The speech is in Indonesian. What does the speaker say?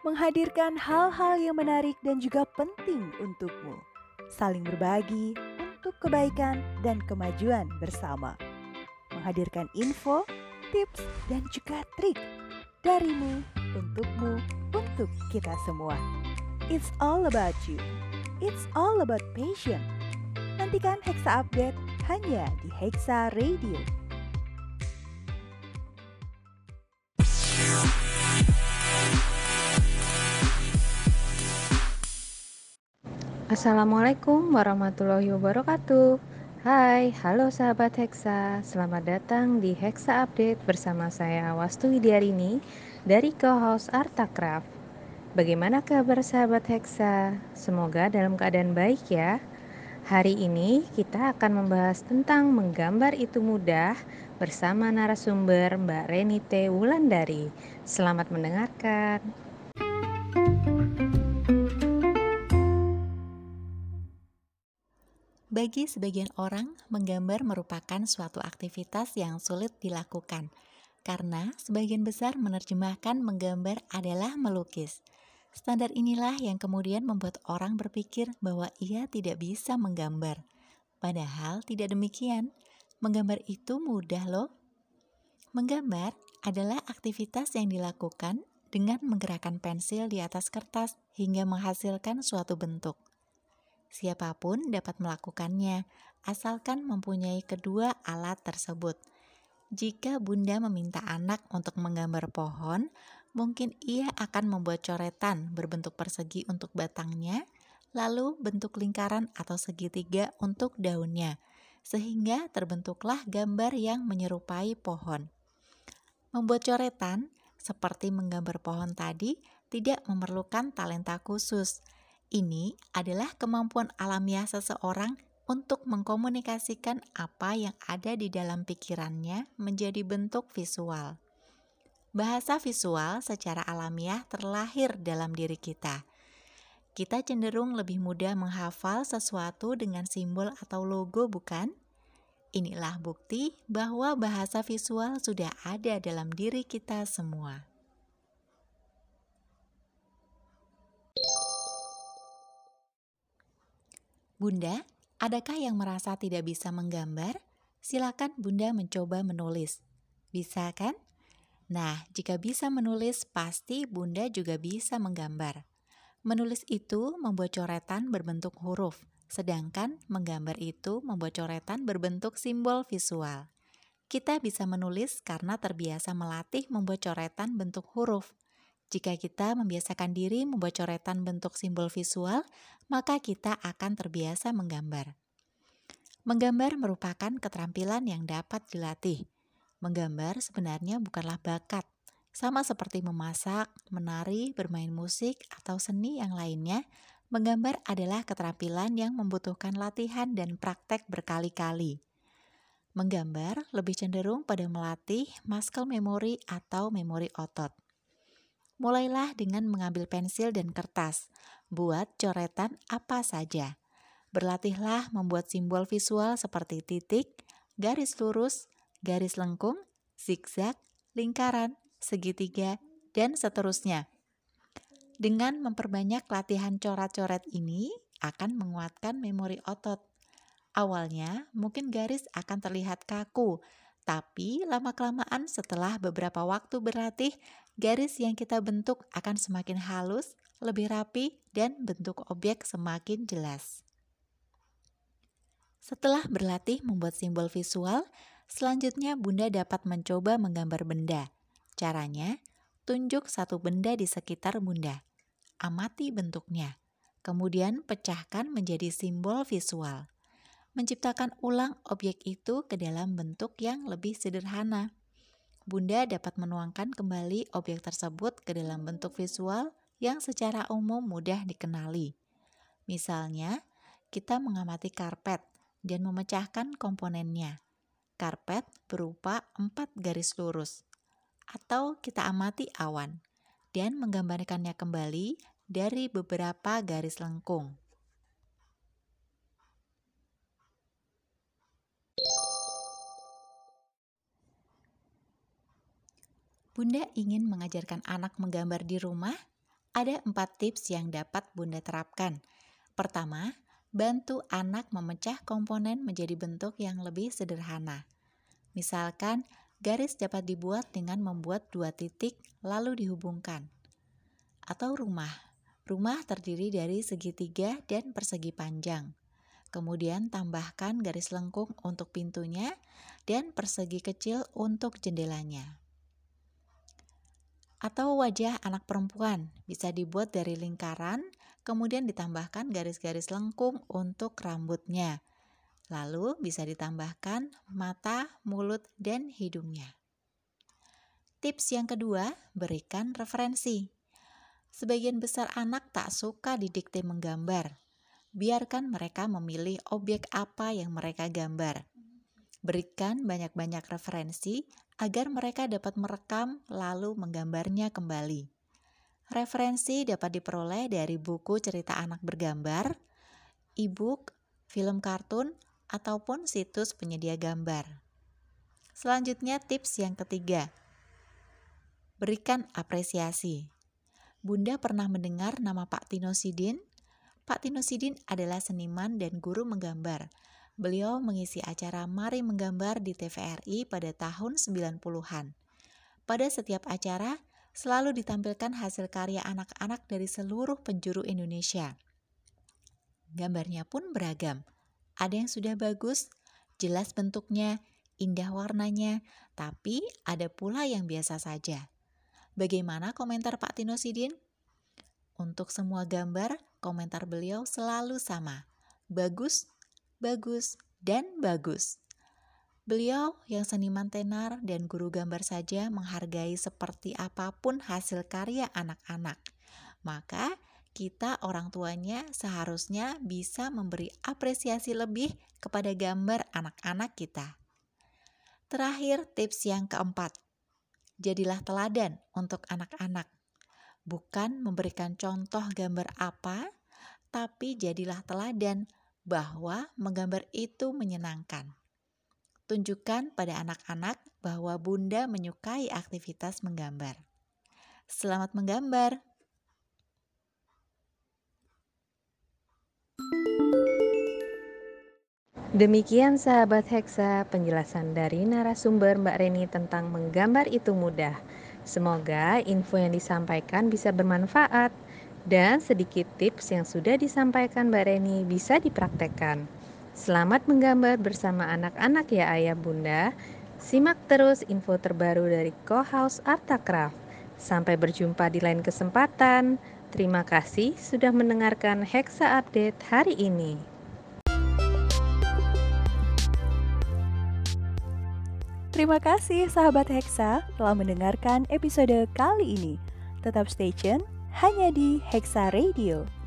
menghadirkan hal-hal yang menarik dan juga penting untukmu. Saling berbagi untuk kebaikan dan kemajuan bersama. Menghadirkan info, tips, dan juga trik darimu, untukmu, untuk kita semua. It's all about you. It's all about passion. Nantikan Hexa Update hanya di Hexa Radio. Assalamualaikum warahmatullahi wabarakatuh. Hai, halo sahabat Hexa Selamat datang di Hexa Update bersama saya Wastu Widiarini dari co-host Artakraf Bagaimana kabar sahabat Hexa? Semoga dalam keadaan baik ya. Hari ini kita akan membahas tentang menggambar itu mudah bersama narasumber Mbak Renite Wulandari. Selamat mendengarkan Bagi sebagian orang, menggambar merupakan suatu aktivitas yang sulit dilakukan karena sebagian besar menerjemahkan menggambar adalah melukis. Standar inilah yang kemudian membuat orang berpikir bahwa ia tidak bisa menggambar. Padahal tidak demikian. Menggambar itu mudah loh. Menggambar adalah aktivitas yang dilakukan dengan menggerakkan pensil di atas kertas hingga menghasilkan suatu bentuk. Siapa pun dapat melakukannya, asalkan mempunyai kedua alat tersebut. Jika Bunda meminta anak untuk menggambar pohon, mungkin ia akan membuat coretan berbentuk persegi untuk batangnya, lalu bentuk lingkaran atau segitiga untuk daunnya, sehingga terbentuklah gambar yang menyerupai pohon. Membuat coretan, seperti menggambar pohon tadi, tidak memerlukan talenta khusus ini adalah kemampuan alamiah seseorang untuk mengkomunikasikan apa yang ada di dalam pikirannya menjadi bentuk visual. Bahasa visual secara alamiah terlahir dalam diri kita. Kita cenderung lebih mudah menghafal sesuatu dengan simbol atau logo, bukan? Inilah bukti bahwa bahasa visual sudah ada dalam diri kita semua. Bunda, adakah yang merasa tidak bisa menggambar? Silakan Bunda mencoba menulis. Bisa kan? Nah, jika bisa menulis, pasti Bunda juga bisa menggambar. Menulis itu membuat coretan berbentuk huruf, sedangkan menggambar itu membuat coretan berbentuk simbol visual. Kita bisa menulis karena terbiasa melatih membuat coretan bentuk huruf. Jika kita membiasakan diri membuat coretan bentuk simbol visual, maka kita akan terbiasa menggambar. Menggambar merupakan keterampilan yang dapat dilatih. Menggambar sebenarnya bukanlah bakat, sama seperti memasak, menari, bermain musik, atau seni yang lainnya. Menggambar adalah keterampilan yang membutuhkan latihan dan praktek berkali-kali. Menggambar lebih cenderung pada melatih muscle memory atau memori otot. Mulailah dengan mengambil pensil dan kertas. Buat coretan apa saja. Berlatihlah membuat simbol visual seperti titik, garis lurus, garis lengkung, zigzag, lingkaran, segitiga, dan seterusnya. Dengan memperbanyak latihan coret-coret ini akan menguatkan memori otot. Awalnya mungkin garis akan terlihat kaku, tapi lama-kelamaan setelah beberapa waktu berlatih, garis yang kita bentuk akan semakin halus, lebih rapi, dan bentuk objek semakin jelas. Setelah berlatih membuat simbol visual, selanjutnya Bunda dapat mencoba menggambar benda. Caranya, tunjuk satu benda di sekitar Bunda. Amati bentuknya. Kemudian pecahkan menjadi simbol visual menciptakan ulang objek itu ke dalam bentuk yang lebih sederhana. Bunda dapat menuangkan kembali objek tersebut ke dalam bentuk visual yang secara umum mudah dikenali. Misalnya, kita mengamati karpet dan memecahkan komponennya. Karpet berupa empat garis lurus. Atau kita amati awan dan menggambarkannya kembali dari beberapa garis lengkung. Bunda ingin mengajarkan anak menggambar di rumah? Ada empat tips yang dapat Bunda terapkan. Pertama, bantu anak memecah komponen menjadi bentuk yang lebih sederhana. Misalkan, garis dapat dibuat dengan membuat dua titik lalu dihubungkan. Atau rumah. Rumah terdiri dari segitiga dan persegi panjang. Kemudian tambahkan garis lengkung untuk pintunya dan persegi kecil untuk jendelanya atau wajah anak perempuan bisa dibuat dari lingkaran, kemudian ditambahkan garis-garis lengkung untuk rambutnya. Lalu bisa ditambahkan mata, mulut, dan hidungnya. Tips yang kedua, berikan referensi. Sebagian besar anak tak suka didikte menggambar. Biarkan mereka memilih objek apa yang mereka gambar. Berikan banyak-banyak referensi agar mereka dapat merekam lalu menggambarnya kembali. Referensi dapat diperoleh dari buku cerita anak bergambar, e-book, film kartun, ataupun situs penyedia gambar. Selanjutnya tips yang ketiga. Berikan apresiasi. Bunda pernah mendengar nama Pak Tino Sidin? Pak Tino Sidin adalah seniman dan guru menggambar beliau mengisi acara Mari Menggambar di TVRI pada tahun 90-an. Pada setiap acara, selalu ditampilkan hasil karya anak-anak dari seluruh penjuru Indonesia. Gambarnya pun beragam. Ada yang sudah bagus, jelas bentuknya, indah warnanya, tapi ada pula yang biasa saja. Bagaimana komentar Pak Tino Sidin? Untuk semua gambar, komentar beliau selalu sama. Bagus, bagus, dan bagus. Beliau yang seniman tenar dan guru gambar saja menghargai seperti apa pun hasil karya anak-anak. Maka kita orang tuanya seharusnya bisa memberi apresiasi lebih kepada gambar anak-anak kita. Terakhir, tips yang keempat. Jadilah teladan untuk anak-anak. Bukan memberikan contoh gambar apa, tapi jadilah teladan bahwa menggambar itu menyenangkan. Tunjukkan pada anak-anak bahwa Bunda menyukai aktivitas menggambar. Selamat menggambar! Demikian sahabat Hexa penjelasan dari narasumber Mbak Reni tentang menggambar itu mudah. Semoga info yang disampaikan bisa bermanfaat dan sedikit tips yang sudah disampaikan Mbak Reni bisa dipraktekkan. Selamat menggambar bersama anak-anak ya ayah bunda. Simak terus info terbaru dari Co-House Artakraft. Sampai berjumpa di lain kesempatan. Terima kasih sudah mendengarkan Hexa Update hari ini. Terima kasih sahabat Hexa telah mendengarkan episode kali ini. Tetap stay tune hanya di Hexa Radio